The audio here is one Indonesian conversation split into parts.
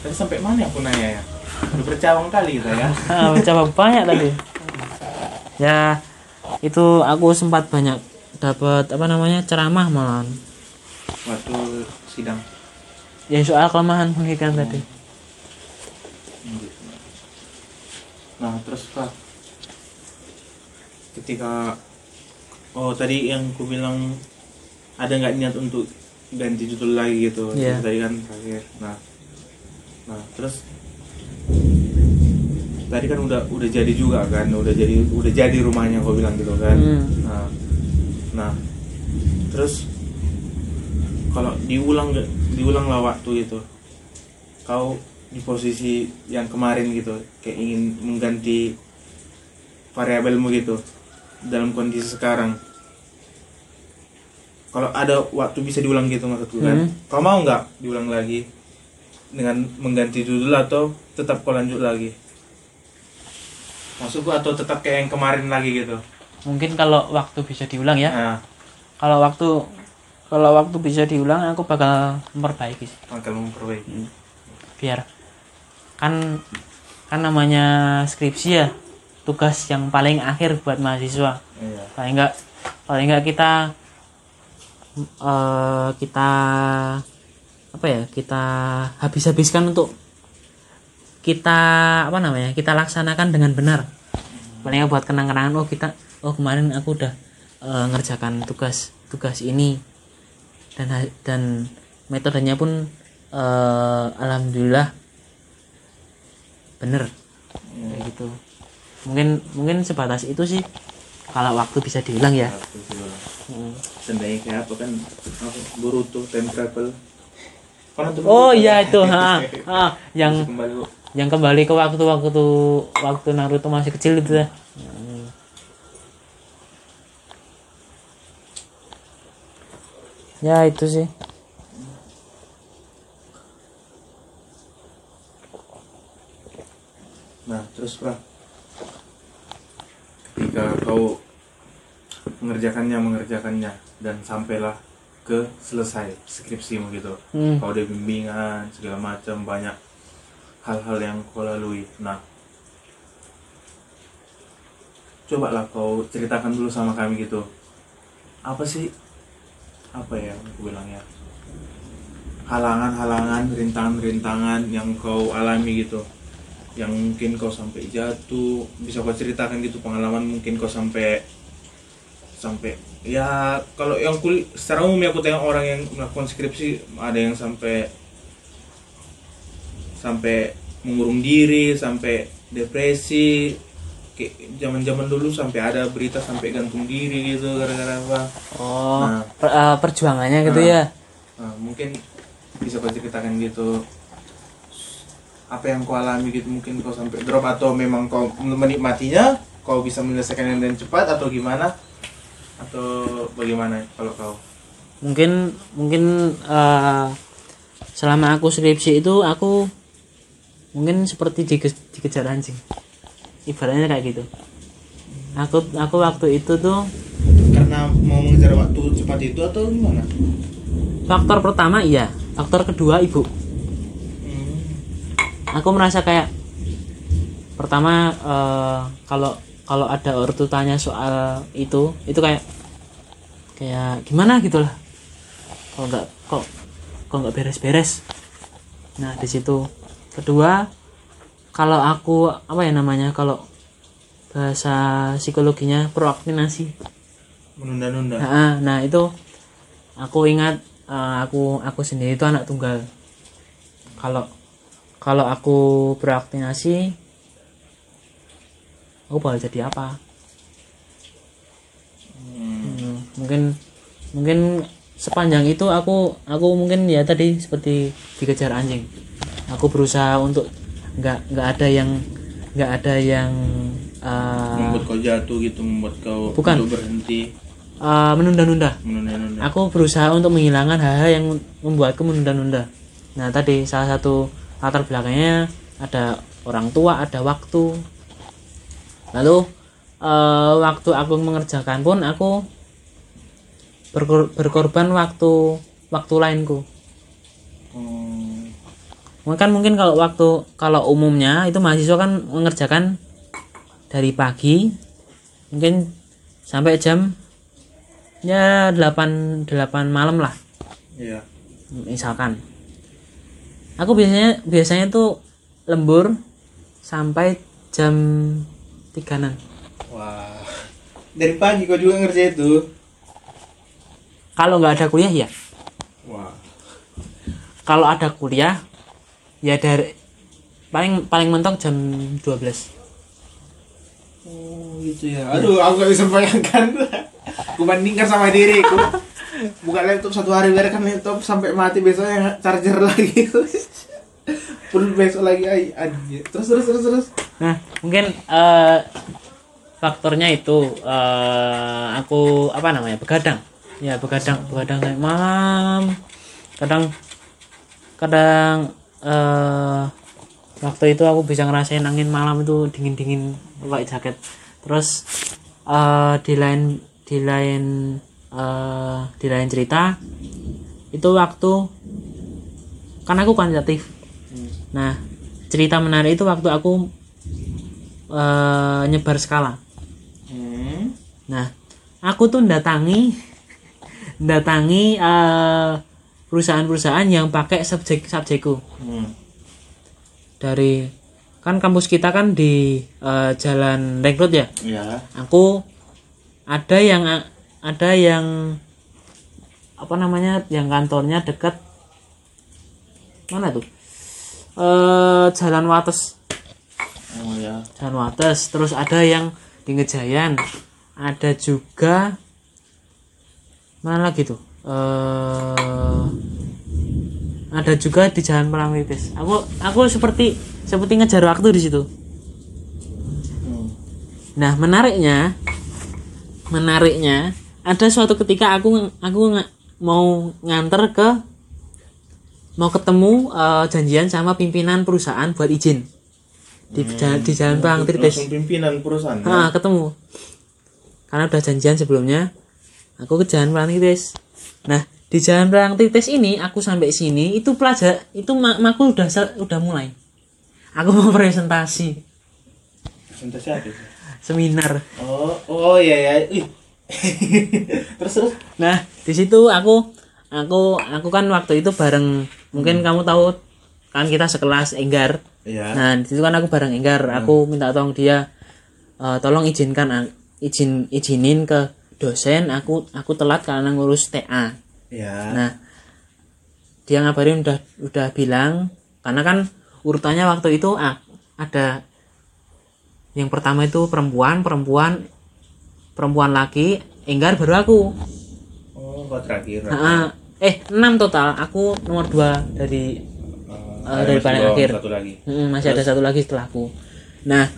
tadi sampai mana aku nanya ya? Udah bercabang kali kita ya. Ah, mencoba banyak tadi. Ya itu aku sempat banyak dapat apa namanya ceramah malahan. Waktu sidang. Ya soal kelemahan pendidikan tadi. Nah terus pak. Ketika oh tadi yang ku bilang ada nggak niat untuk ganti judul lagi gitu Iya. tadi kan terakhir. Nah nah terus tadi kan udah udah jadi juga kan udah jadi udah jadi rumahnya kau bilang gitu kan Hmm. nah nah terus kalau diulang diulang lah waktu itu kau di posisi yang kemarin gitu kayak ingin mengganti variabelmu gitu dalam kondisi sekarang kalau ada waktu bisa diulang gitu maksudku kan Hmm. kau mau nggak diulang lagi dengan mengganti judul atau tetap kau lanjut lagi? Maksudku atau tetap kayak yang kemarin lagi gitu? Mungkin kalau waktu bisa diulang ya. Nah. Kalau waktu kalau waktu bisa diulang aku bakal memperbaiki sih. akan memperbaiki. Biar kan kan namanya skripsi ya tugas yang paling akhir buat mahasiswa. Iya. Paling enggak paling enggak kita eh, kita apa ya kita habis-habiskan untuk kita apa namanya kita laksanakan dengan benar. Enggak buat kenang-kenangan oh kita oh kemarin aku udah eh, ngerjakan tugas tugas ini. Dan dan metodenya pun eh, alhamdulillah bener kayak gitu. Mungkin mungkin sebatas itu sih kalau waktu bisa diulang ya. Satu dua. Hmm. Sendiri kayak apa kan apa, oh iya kan? itu ha, ha, yang kembali yang kembali ke waktu waktu waktu Naruto masih kecil itu. Ya Hmm. ya itu sih. Nah terus Pra. Ketika kau mengerjakannya mengerjakannya dan sampailah ke selesai skripsimu gitu. Hmm. kau ada bimbingan segala macam banyak hal-hal yang kau lalui. Nah cobalah kau ceritakan dulu sama kami gitu. Apa sih apa ya yang aku bilang ya? Halangan-halangan rintangan-rintangan yang kau alami gitu. Yang mungkin kau sampai jatuh bisa kau ceritakan gitu pengalaman mungkin kau sampai sampai ya kalau yang kul secara umum ya aku tengok orang yang melakukan skripsi ada yang sampai sampai mengurung diri sampai depresi kayak zaman-zaman dulu sampai ada berita sampai gantung diri gitu gara-gara apa oh Nah. per- eh, perjuangannya gitu Nah. ya Nah, mungkin bisa kau ceritakan gitu apa yang kau alami gitu mungkin kau sampai drop atau memang kau menikmatinya kau bisa menyelesaikan dengan cepat atau gimana atau bagaimana kalau kau? Mungkin mungkin eh, selama aku skripsi itu aku mungkin seperti dike- dikejar anjing. Ibaratnya kayak gitu. Aku aku waktu itu tuh karena mau mengejar waktu cepat itu atau gimana? Faktor pertama iya. Faktor kedua ibu. Aku merasa kayak pertama eh, kalau kalau ada ortu tanya soal itu itu kayak kayak gimana gitu lah. Kalau nggak kok kok nggak beres-beres. Nah di situ. Kedua kalau aku apa ya namanya kalau bahasa psikologinya prokrastinasi. Menunda-nunda. Nah, nah itu aku ingat eh, aku aku sendiri itu anak tunggal. Kalau kalau aku beraktinasi, aku bakal jadi apa? Hmm, mungkin mungkin sepanjang itu aku aku mungkin ya tadi seperti dikejar anjing. Aku berusaha untuk nggak nggak ada yang nggak ada yang eh, membuat kau jatuh gitu membuat kau Bukan. untuk berhenti eh, menunda-nunda. menunda-nunda aku berusaha untuk menghilangkan hal-hal yang membuatku menunda-nunda. Nah tadi salah satu latar belakangnya ada orang tua, ada waktu. Lalu eh, waktu aku mengerjakan pun aku berkor- berkorban waktu waktu lainku. Hmm, kan mungkin kalau waktu kalau umumnya itu mahasiswa kan mengerjakan dari pagi mungkin sampai jam ya 8 8 malam lah Iya. misalkan aku biasanya biasanya tuh lembur sampai jam tiganan Wah. Dari pagi kau juga ngerjain itu. kalau nggak ada kuliah ya Wah. kalau ada kuliah ya dari paling paling mentok jam 12 Oh gitu ya. Aduh, aku gak bisa bayangkan. Aku bandingkan sama diriku. Buka laptop satu hari biarkan laptop sampai mati besoknya charger lagi. Full besok lagi anjir. Terus terus terus terus. Nah mungkin eh, faktornya itu eh, aku apa namanya begadang. Ya begadang begadang kayak malam. Kadang kadang eh waktu itu aku bisa ngerasain angin malam itu dingin dingin pakai jaket. Terus eh di lain di lain eh di lain cerita itu waktu kan aku kuantitatif. Nah cerita menarik itu waktu aku eh nyebar skala Hmm. Nah, aku tuh datangi datangi eh, perusahaan-perusahaan yang pakai subjek subjekku Hmm. dari kan kampus kita kan di eh, jalan Ring Road ya. Ya. Aku ada yang ada yang apa namanya yang kantornya dekat mana tuh? Eh jalan Wates, Oh ya. jalan Wates. Terus ada yang di Ngejayan, ada juga mana lagi tuh? Eh ada juga di Jalan Pramwitis. Aku aku seperti seperti ngejar waktu di situ. Hmm. Nah, menariknya menariknya ada suatu ketika aku aku mau nganter ke mau ketemu eh, janjian sama pimpinan perusahaan buat izin di ja- di jalan Pangtritis. Langsung pimpinan perusahaan. ya? Ah, ketemu. Karena udah janjian sebelumnya, aku ke Jalan Prangtitis. Nah, di Jalan Prangtitis ini aku sampai sini itu pelajar itu ma- makul udah udah mulai. Aku mau presentasi Presentasi apa? seminar. Oh, oh iya ya. Ih. terus terus. Nah, di situ aku aku aku kan waktu itu bareng mungkin kamu tahu kan kita sekelas Enggar. Iya. Nah, di situ kan aku bareng Enggar. Aku minta tolong dia eh, tolong izinkan izin izinin ke dosen aku aku telat karena ngurus TA. Ya. Nah, dia ngabarin udah udah bilang karena kan urutannya waktu itu ah, ada yang pertama itu perempuan, perempuan, perempuan laki, Enggar baru aku. Oh, terakhir. Nah, eh 6 total. Aku nomor 2 dari Ada dari paling akhir. Satu lagi. Mm, masih ada satu lagi setelahku. Nah,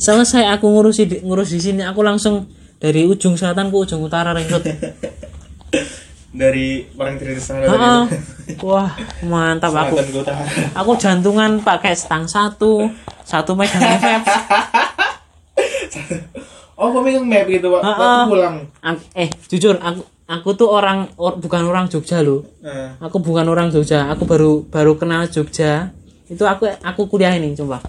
selesai aku ngurus di, ngurus di sini, aku langsung dari ujung selatan ke ujung utara ring road. Dari sana Heeh. tadi. Wah, mantap aku. Aku jantungan pakai stang satu, satu megang vape. Oh, kau megang map gitu, Pak. Heeh. Waktu pulang. Eh, jujur aku aku tuh orang or- bukan orang Jogja loh. Nah, Aku bukan orang Jogja. Aku baru baru kenal Jogja. Itu aku aku kuliah ini, coba.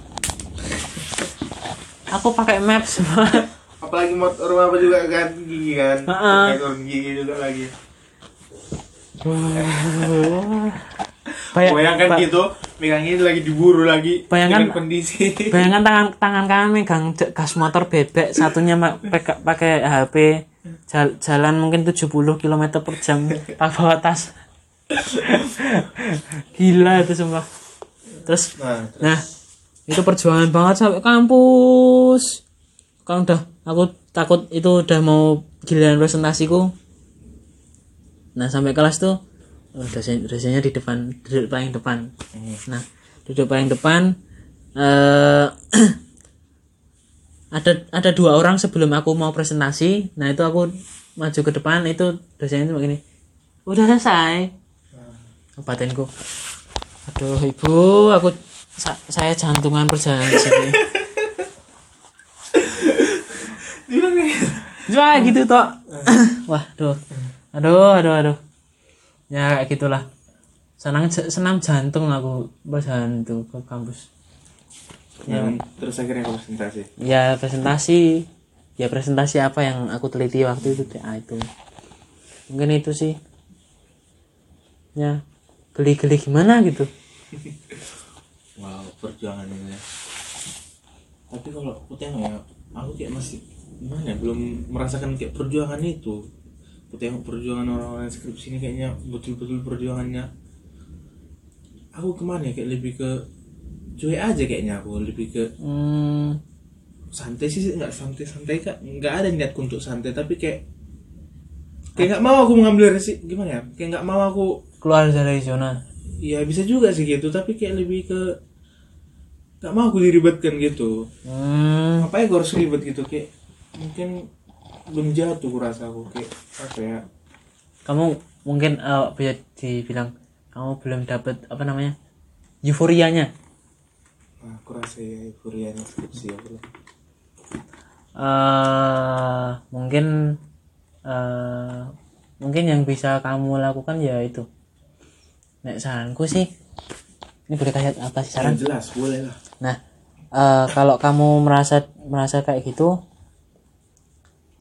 Aku pakai map semua. apalagi mau rumah apa juga kan gigi kan. Pakai turun gigi juga lagi. Bayang- Bayangkan ba- gitu, megang ini lagi diburu lagi Bayangkan- kondisi. Bayangkan tangan tangan kanan megang gas motor bebek, satunya pakai HP jal- jalan mungkin 70 km per jam tak bawa tas. Gila itu semua. Terus Nah, nah itu perjuangan banget sampai kampus. Kan udah aku takut itu udah mau giliran presentasiku. Nah sampai kelas tuh dosen dosennya di depan duduk paling depan. Nah duduk paling depan eh ada ada dua orang sebelum aku mau presentasi. Nah itu aku maju ke depan itu dosennya itu begini. Udah selesai. Batinku. Aduh ibu, aku sa- saya jantungan perjalanan sini. bilang gitu. Cuma gitu toh. Wah, aduh. Aduh, aduh, aduh. Ya kayak gitulah. senang senam jantung aku pas hantu ke kampus Dan terus akhirnya presentasi. ya presentasi ya presentasi apa yang aku teliti waktu itu TA itu mungkin itu sih ya geli-geli gimana gitu Wow, perjuangan ini. ya. Tapi kalau aku tengok ya, aku kayak masih gimana ya, belum merasakan kayak perjuangan itu. Aku tengok perjuangan orang-orang skripsi ini kayaknya betul-betul perjuangannya. Aku ke mana ya, kayak lebih ke cuek aja kayaknya aku. Lebih ke hmm, santai sih nggak santai-santai kak. Nggak ada niatku untuk santai tapi kayak kayak nggak mau aku mengambil resi gimana ya? Kayak nggak mau aku keluar dari zona. Ya bisa juga sih gitu tapi kayak lebih ke nggak mau aku diribetkan gitu. Hmm, ngapain gue harus ribet gitu? Kayak mungkin belum jatuh kurasa aku kayak apa ya? Kamu mungkin eh, bisa dibilang kamu belum dapat apa namanya euforianya. Nah, aku rasa ya euforianya skripsi ya belum eh mungkin eh mungkin yang bisa kamu lakukan ya itu. Nek saranku sih ini boleh kasih apa sih saran? Yang jelas boleh lah. Nah eh, kalau kamu merasa merasa kayak gitu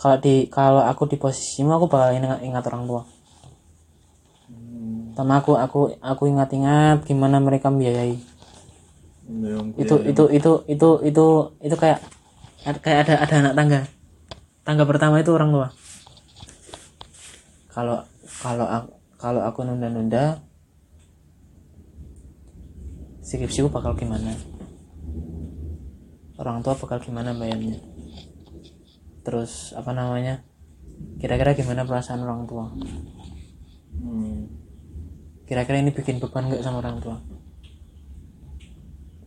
kalau di kalau aku di posisimu aku bakal ingat, ingat orang tua. Sama aku aku aku ingat-ingat gimana mereka membiayai. Memang itu itu itu itu itu itu kayak kayak ada ada anak tangga. Tangga pertama itu orang tua. Kalau kalau aku kalau aku nunda-nunda skripsiku bakal gimana? Orang tua bakal gimana bayarnya terus apa namanya kira-kira gimana perasaan orang tua hmm. kira-kira ini bikin beban nggak sama orang tua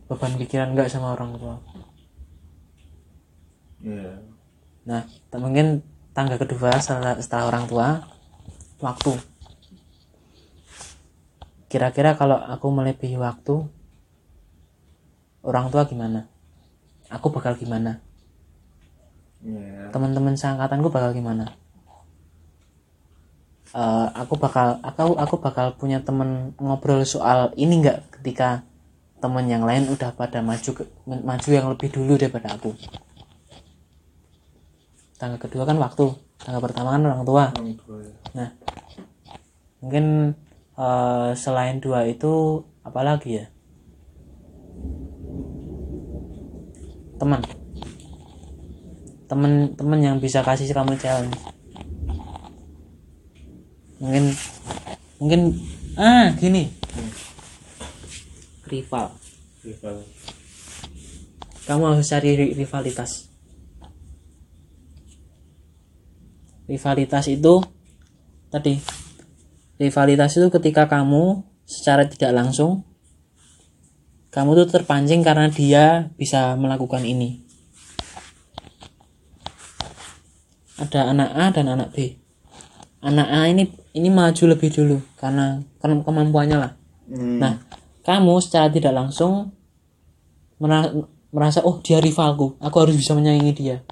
beban pikiran nggak sama orang tua ya Nah, mungkin tangga kedua setelah, setelah orang tua, waktu. Kira-kira kalau aku melebihi waktu, orang tua gimana? Aku bakal gimana? Ya Teman-teman seangkatanku bakal gimana? Eh, aku bakal aku aku bakal punya temen ngobrol soal ini nggak ketika temen yang lain udah pada maju ke, maju yang lebih dulu daripada aku. Tangga kedua kan waktu tangga pertama kan orang tua ya. Nah mungkin eh, selain dua itu apa lagi ya? Teman teman yang bisa kasih kamu challenge. Mungkin mungkin ah gini. Rival. Rival. Kamu harus cari ri- rivalitas. Rivalitas itu tadi. Rivalitas itu ketika kamu secara tidak langsung kamu tuh terpancing karena dia bisa melakukan ini ada anak A dan anak B anak A ini ini maju lebih dulu karena karena kemampuannya lah hmm. Nah, kamu secara tidak langsung mera- merasa oh dia rivalku, aku harus bisa menyaingi dia.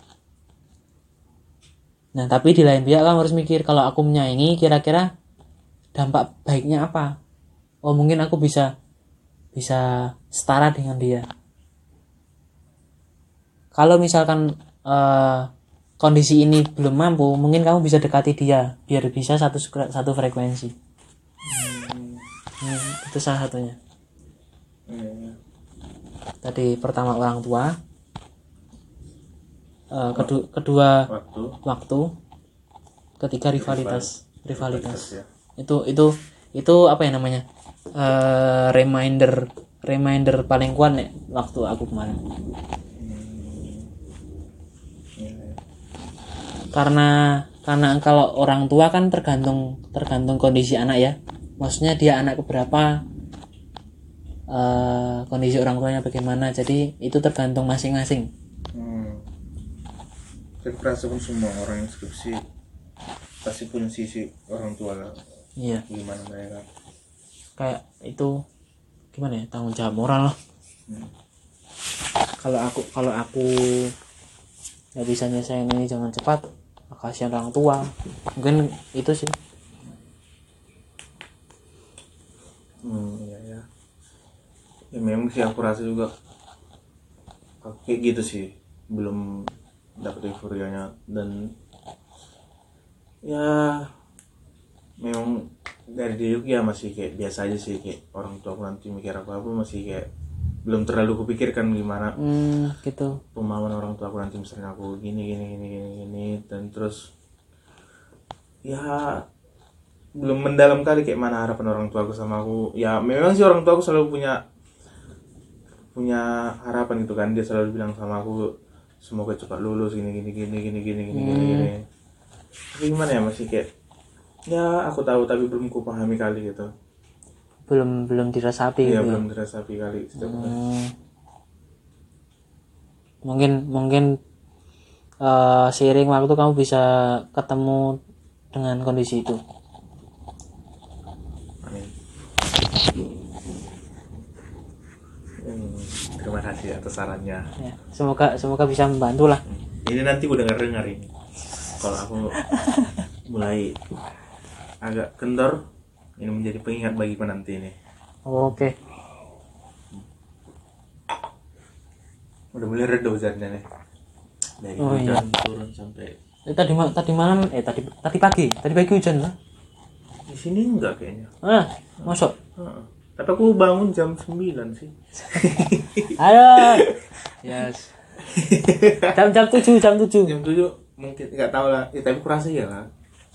Nah, tapi di lain pihak kamu harus mikir kalau aku menyaingi kira-kira dampak baiknya apa? Oh, mungkin aku bisa bisa setara dengan dia. Kalau misalkan eh, kondisi ini belum mampu, mungkin kamu bisa dekati dia biar bisa satu satu frekuensi. Hmm, itu salah satunya. Ya. Tadi pertama orang tua, eh, kedu- kedua waktu waktu, ketiga rivalitas, rivalitas. ya Itu itu itu apa ya namanya? Eh, reminder reminder paling kuat nih waktu aku kemarin. Ya, ya. Karena karena kalau orang tua kan tergantung tergantung kondisi anak ya. Maksudnya dia anak keberapa, eh, kondisi orang tuanya bagaimana. Jadi itu tergantung masing-masing. Hmm. Kerasa pun semua orang yang skripsi pasti punya sisi orang tua lah Iya. gimana mereka kayak itu gimana ya tanggung jawab moral lah Hmm. kalau aku kalau aku nggak bisa nyelesain ini jangan cepat kasihan orang tua. Mungkin itu sih. Hmm iya ya ya memang sih aku rasa juga kayak gitu sih. Belum dapet euforianya. Dan ya memang dari diri ya masih kayak biasa aja sih. Kayak orang tua aku nanti mikir apa apa masih kayak belum terlalu kupikirkan gimana hmm, gitu pemahaman orang tua aku nanti misalnya aku gini gini gini gini gini dan terus ya belum mendalam kali kayak mana harapan orang tua aku sama aku ya memang sih orang tua aku selalu punya punya harapan gitu kan dia selalu bilang sama aku semoga cepat lulus gini gini gini gini gini gini gini, gini. tapi gimana ya masih kayak ya aku tahu tapi belum ku pahami kali gitu belum belum diresapi ya gitu ya. belum dirasapi kali Hmm. mungkin mungkin eh, seiring waktu kamu bisa ketemu dengan kondisi itu Amin. Hmm, terima kasih atas sarannya. ya semoga semoga bisa membantu lah Ini nanti gue denger dengar ini. Kalau aku mulai agak kendor, ini menjadi pengingat bagi penanti ini. oke Udah mulai reda hujannya nih. Dari Oh, iya. hujan turun sampai Eh, tadi ma- tadi malam eh tadi tadi pagi tadi pagi hujan lah di sini enggak kayaknya. ah masuk Heeh. Tapi aku bangun jam 9 sih. ayo yes jam jam tujuh jam tujuh jam 7 mungkin nggak tahu lah. Ya, tapi kurasa ya lah.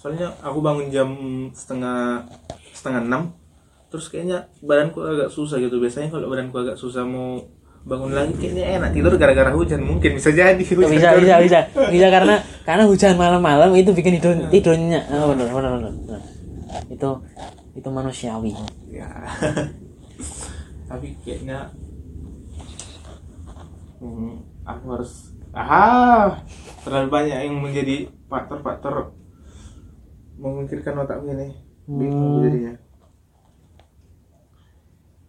Soalnya aku bangun jam setengah setengah enam. Terus kayaknya badanku agak susah gitu. Biasanya kalau badanku agak susah mau bangun lagi kayaknya enak tidur gara-gara hujan. Mungkin bisa jadi hujan bisa bisa bisa. Bisa karena karena hujan malam-malam itu bikin tidur tidurnya oh, benar, benar, benar, benar. itu itu manusiawi. Ya tapi kayaknya hmm, aku harus ah terlalu banyak yang menjadi faktor-faktor memikirkan otakku ini. Bingung aku jadinya.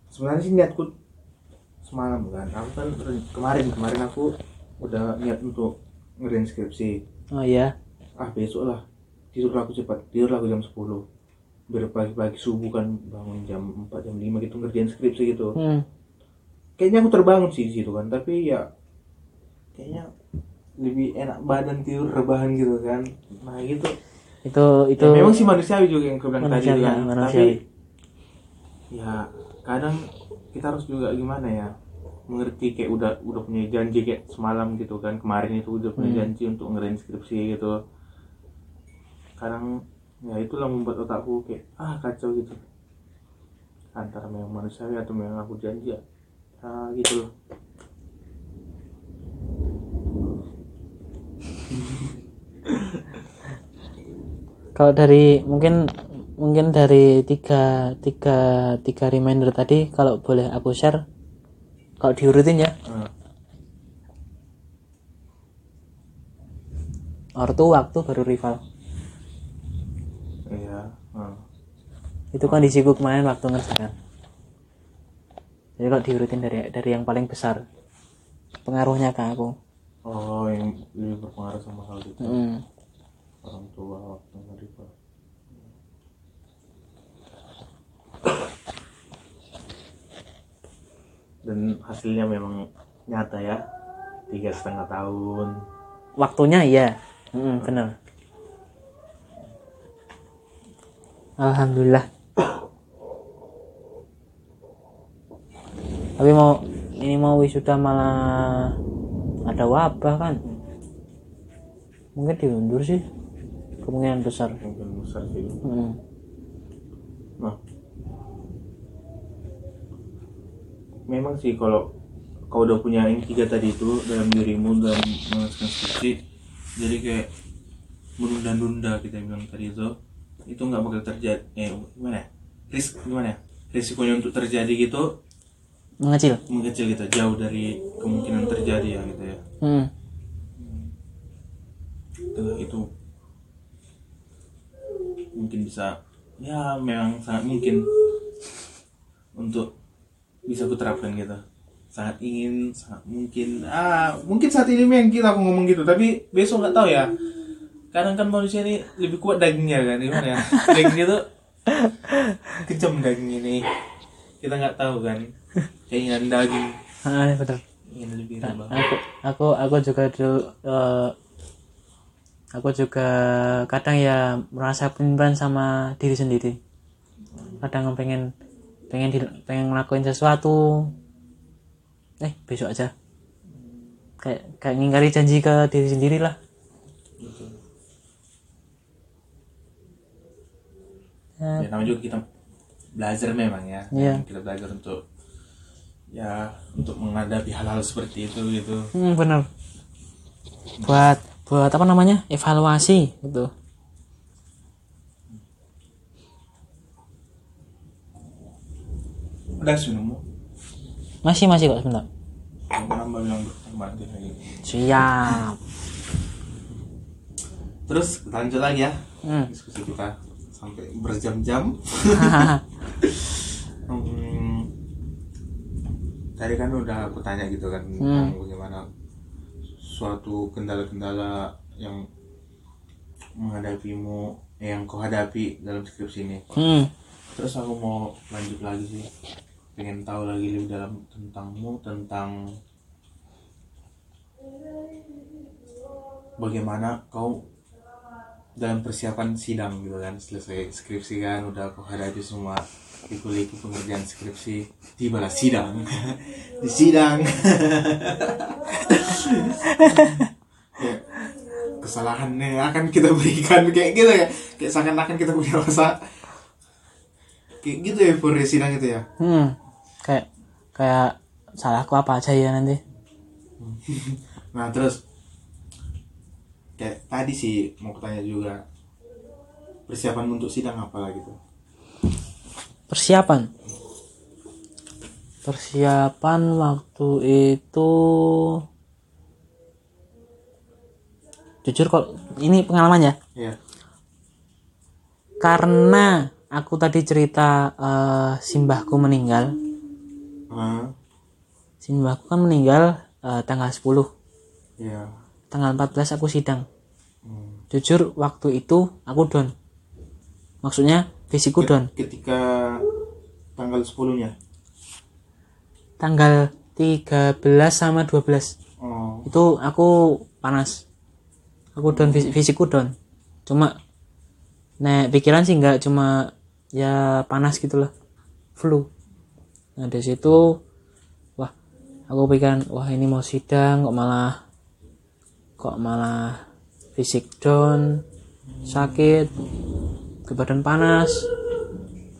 Sebenarnya sih niatku semalam kan. Aku kan kemarin kemarin aku udah niat untuk ngerin skripsi. Oh iya. Ah besok lah. Tidur aku cepat. Tidur aku jam 10 biar pagi-pagi subuh kan bangun jam 4 jam 5 gitu ngerjain skripsi gitu. Hmm. kayaknya aku terbangun sih di situ kan. Tapi ya kayaknya lebih enak badan tidur rebahan gitu kan. Nah gitu itu itu Ya, memang sih manusiawi juga yang bilang tadi kan manusiawi. tapi ya kadang kita harus juga gimana ya mengerti kayak udah udah punya janji kayak semalam gitu kan kemarin itu udah punya Hmm. janji untuk ngerain skripsi gitu kadang ya itulah membuat otakku kayak ah kacau gitu antara memang manusiawi atau memang aku janji ya ah, gitu loh kalau dari mungkin mungkin dari tiga tiga tiga reminder tadi kalau boleh aku share kalau diurutin ya. Ah, ortu waktu baru rival. Iya ah. itu kondisiku kemarin waktu ngerjakan. Jadi kalau diurutin dari dari yang paling besar pengaruhnya ke aku. Oh yang lebih berpengaruh sama hal itu. Mm. Orang tua waktu menerima dan hasilnya memang nyata ya tiga setengah tahun. Waktunya iya. Mm, bener alhamdulillah. Tapi mau ini mau wisuda malah ada wabah kan? Mungkin diundur sih kemungkinan besar. Mungkin besar sih. Mm. nah. Memang sih kalau kau udah punya yang tiga tadi itu dalam dirimu dalam mengerjakan skripsi jadi kayak menunda-nunda kita bilang tadi itu itu nggak bakal terjadi eh gimana ya? Risk gimana ya? Risikonya untuk terjadi gitu mengecil. Mengecil gitu jauh dari kemungkinan terjadi ya gitu ya. Mm. itu, itu mungkin bisa ya memang sangat mungkin untuk bisa kuterapkan gitu. Sangat ingin sangat mungkin. Ah mungkin saat ini memang kita aku ngomong gitu tapi besok nggak tahu ya. Kadang kan manusia ini lebih kuat dagingnya kan gimana ya? Daging itu kejam daging ini kita nggak tahu kan keinginan daging. Ah iya, bener ingin lebih rebah aku aku aku juga dulu eh, aku juga kadang ya merasa penyimpan sama diri sendiri. Kadang pengen pengen di- pengen ngelakuin sesuatu. Eh besok aja. Kayak kayak ngingkari janji ke diri sendiri lah. Ya, ya. namanya juga kita belajar memang ya. Iya. kita belajar untuk ya untuk menghadapi hal-hal seperti itu gitu. Hmm, bener buat buat apa namanya? Evaluasi gitu. Udah sebenarnya masih masih kok sebentar. Siap. Terus lanjut lagi ya. Hmm. diskusi kita sampai berjam-jam. Hmm, tadi kan udah aku tanya gitu kan tentang bagaimana suatu kendala-kendala yang menghadapimu eh, yang kau hadapi dalam skripsi ini hmm. terus aku mau lanjut lagi sih pengen tahu lagi lebih dalam tentangmu tentang bagaimana kau dalam persiapan sidang gitu kan selesai skripsi kan udah kau hadapi semua liku-liku pengerjaan skripsi tibalah sidang. Di sidang. Kesalahan yang akan kita berikan kayak gitu ya. Kayak seakan-akan kita punya rasa kayak gitu ya for sidang itu ya. Hmm, kayak kayak salahku apa aja ya nanti. nah terus kayak tadi sih mau tanya juga persiapan untuk sidang apa lagi tuh Persiapan. Persiapan waktu itu jujur kok ini pengalaman ya. ya Karena aku tadi cerita eh, simbahku meninggal. ah Simbahku kan meninggal eh, tanggal 10. ya Tanggal 14 aku sidang. Jujur waktu itu aku down. Maksudnya fisikku down. ketika tanggal 10 nya Tanggal 13 sama 12. oh itu aku panas aku down fis- fisikku down cuma nek pikiran sih nggak cuma ya panas gitulah flu nah dari situ wah aku pikiran wah ini mau sidang kok malah kok malah fisik down sakit ke badan panas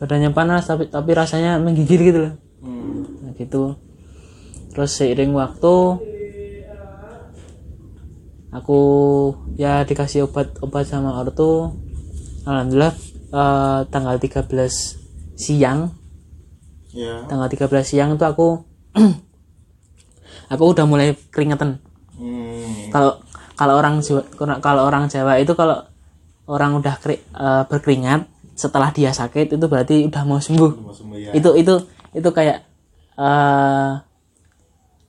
badannya panas tapi tapi rasanya menggigil gitu loh. Hmm. nah gitu. Terus seiring waktu aku ya dikasih obat-obat sama ortu. Alhamdulillah eh, tanggal 13 siang. Ya. Tanggal 13 siang tuh aku aku udah mulai keringetan. Hmm. Kalau orang Jawa kalau orang Jawa itu kalau orang udah keri- eh, berkeringat setelah dia sakit itu berarti udah mau sembuh. Mau sembuh ya itu itu itu kayak eh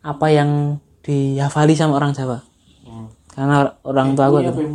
apa yang dihafali sama orang Jawa. Hmm. karena orang tua aku Ini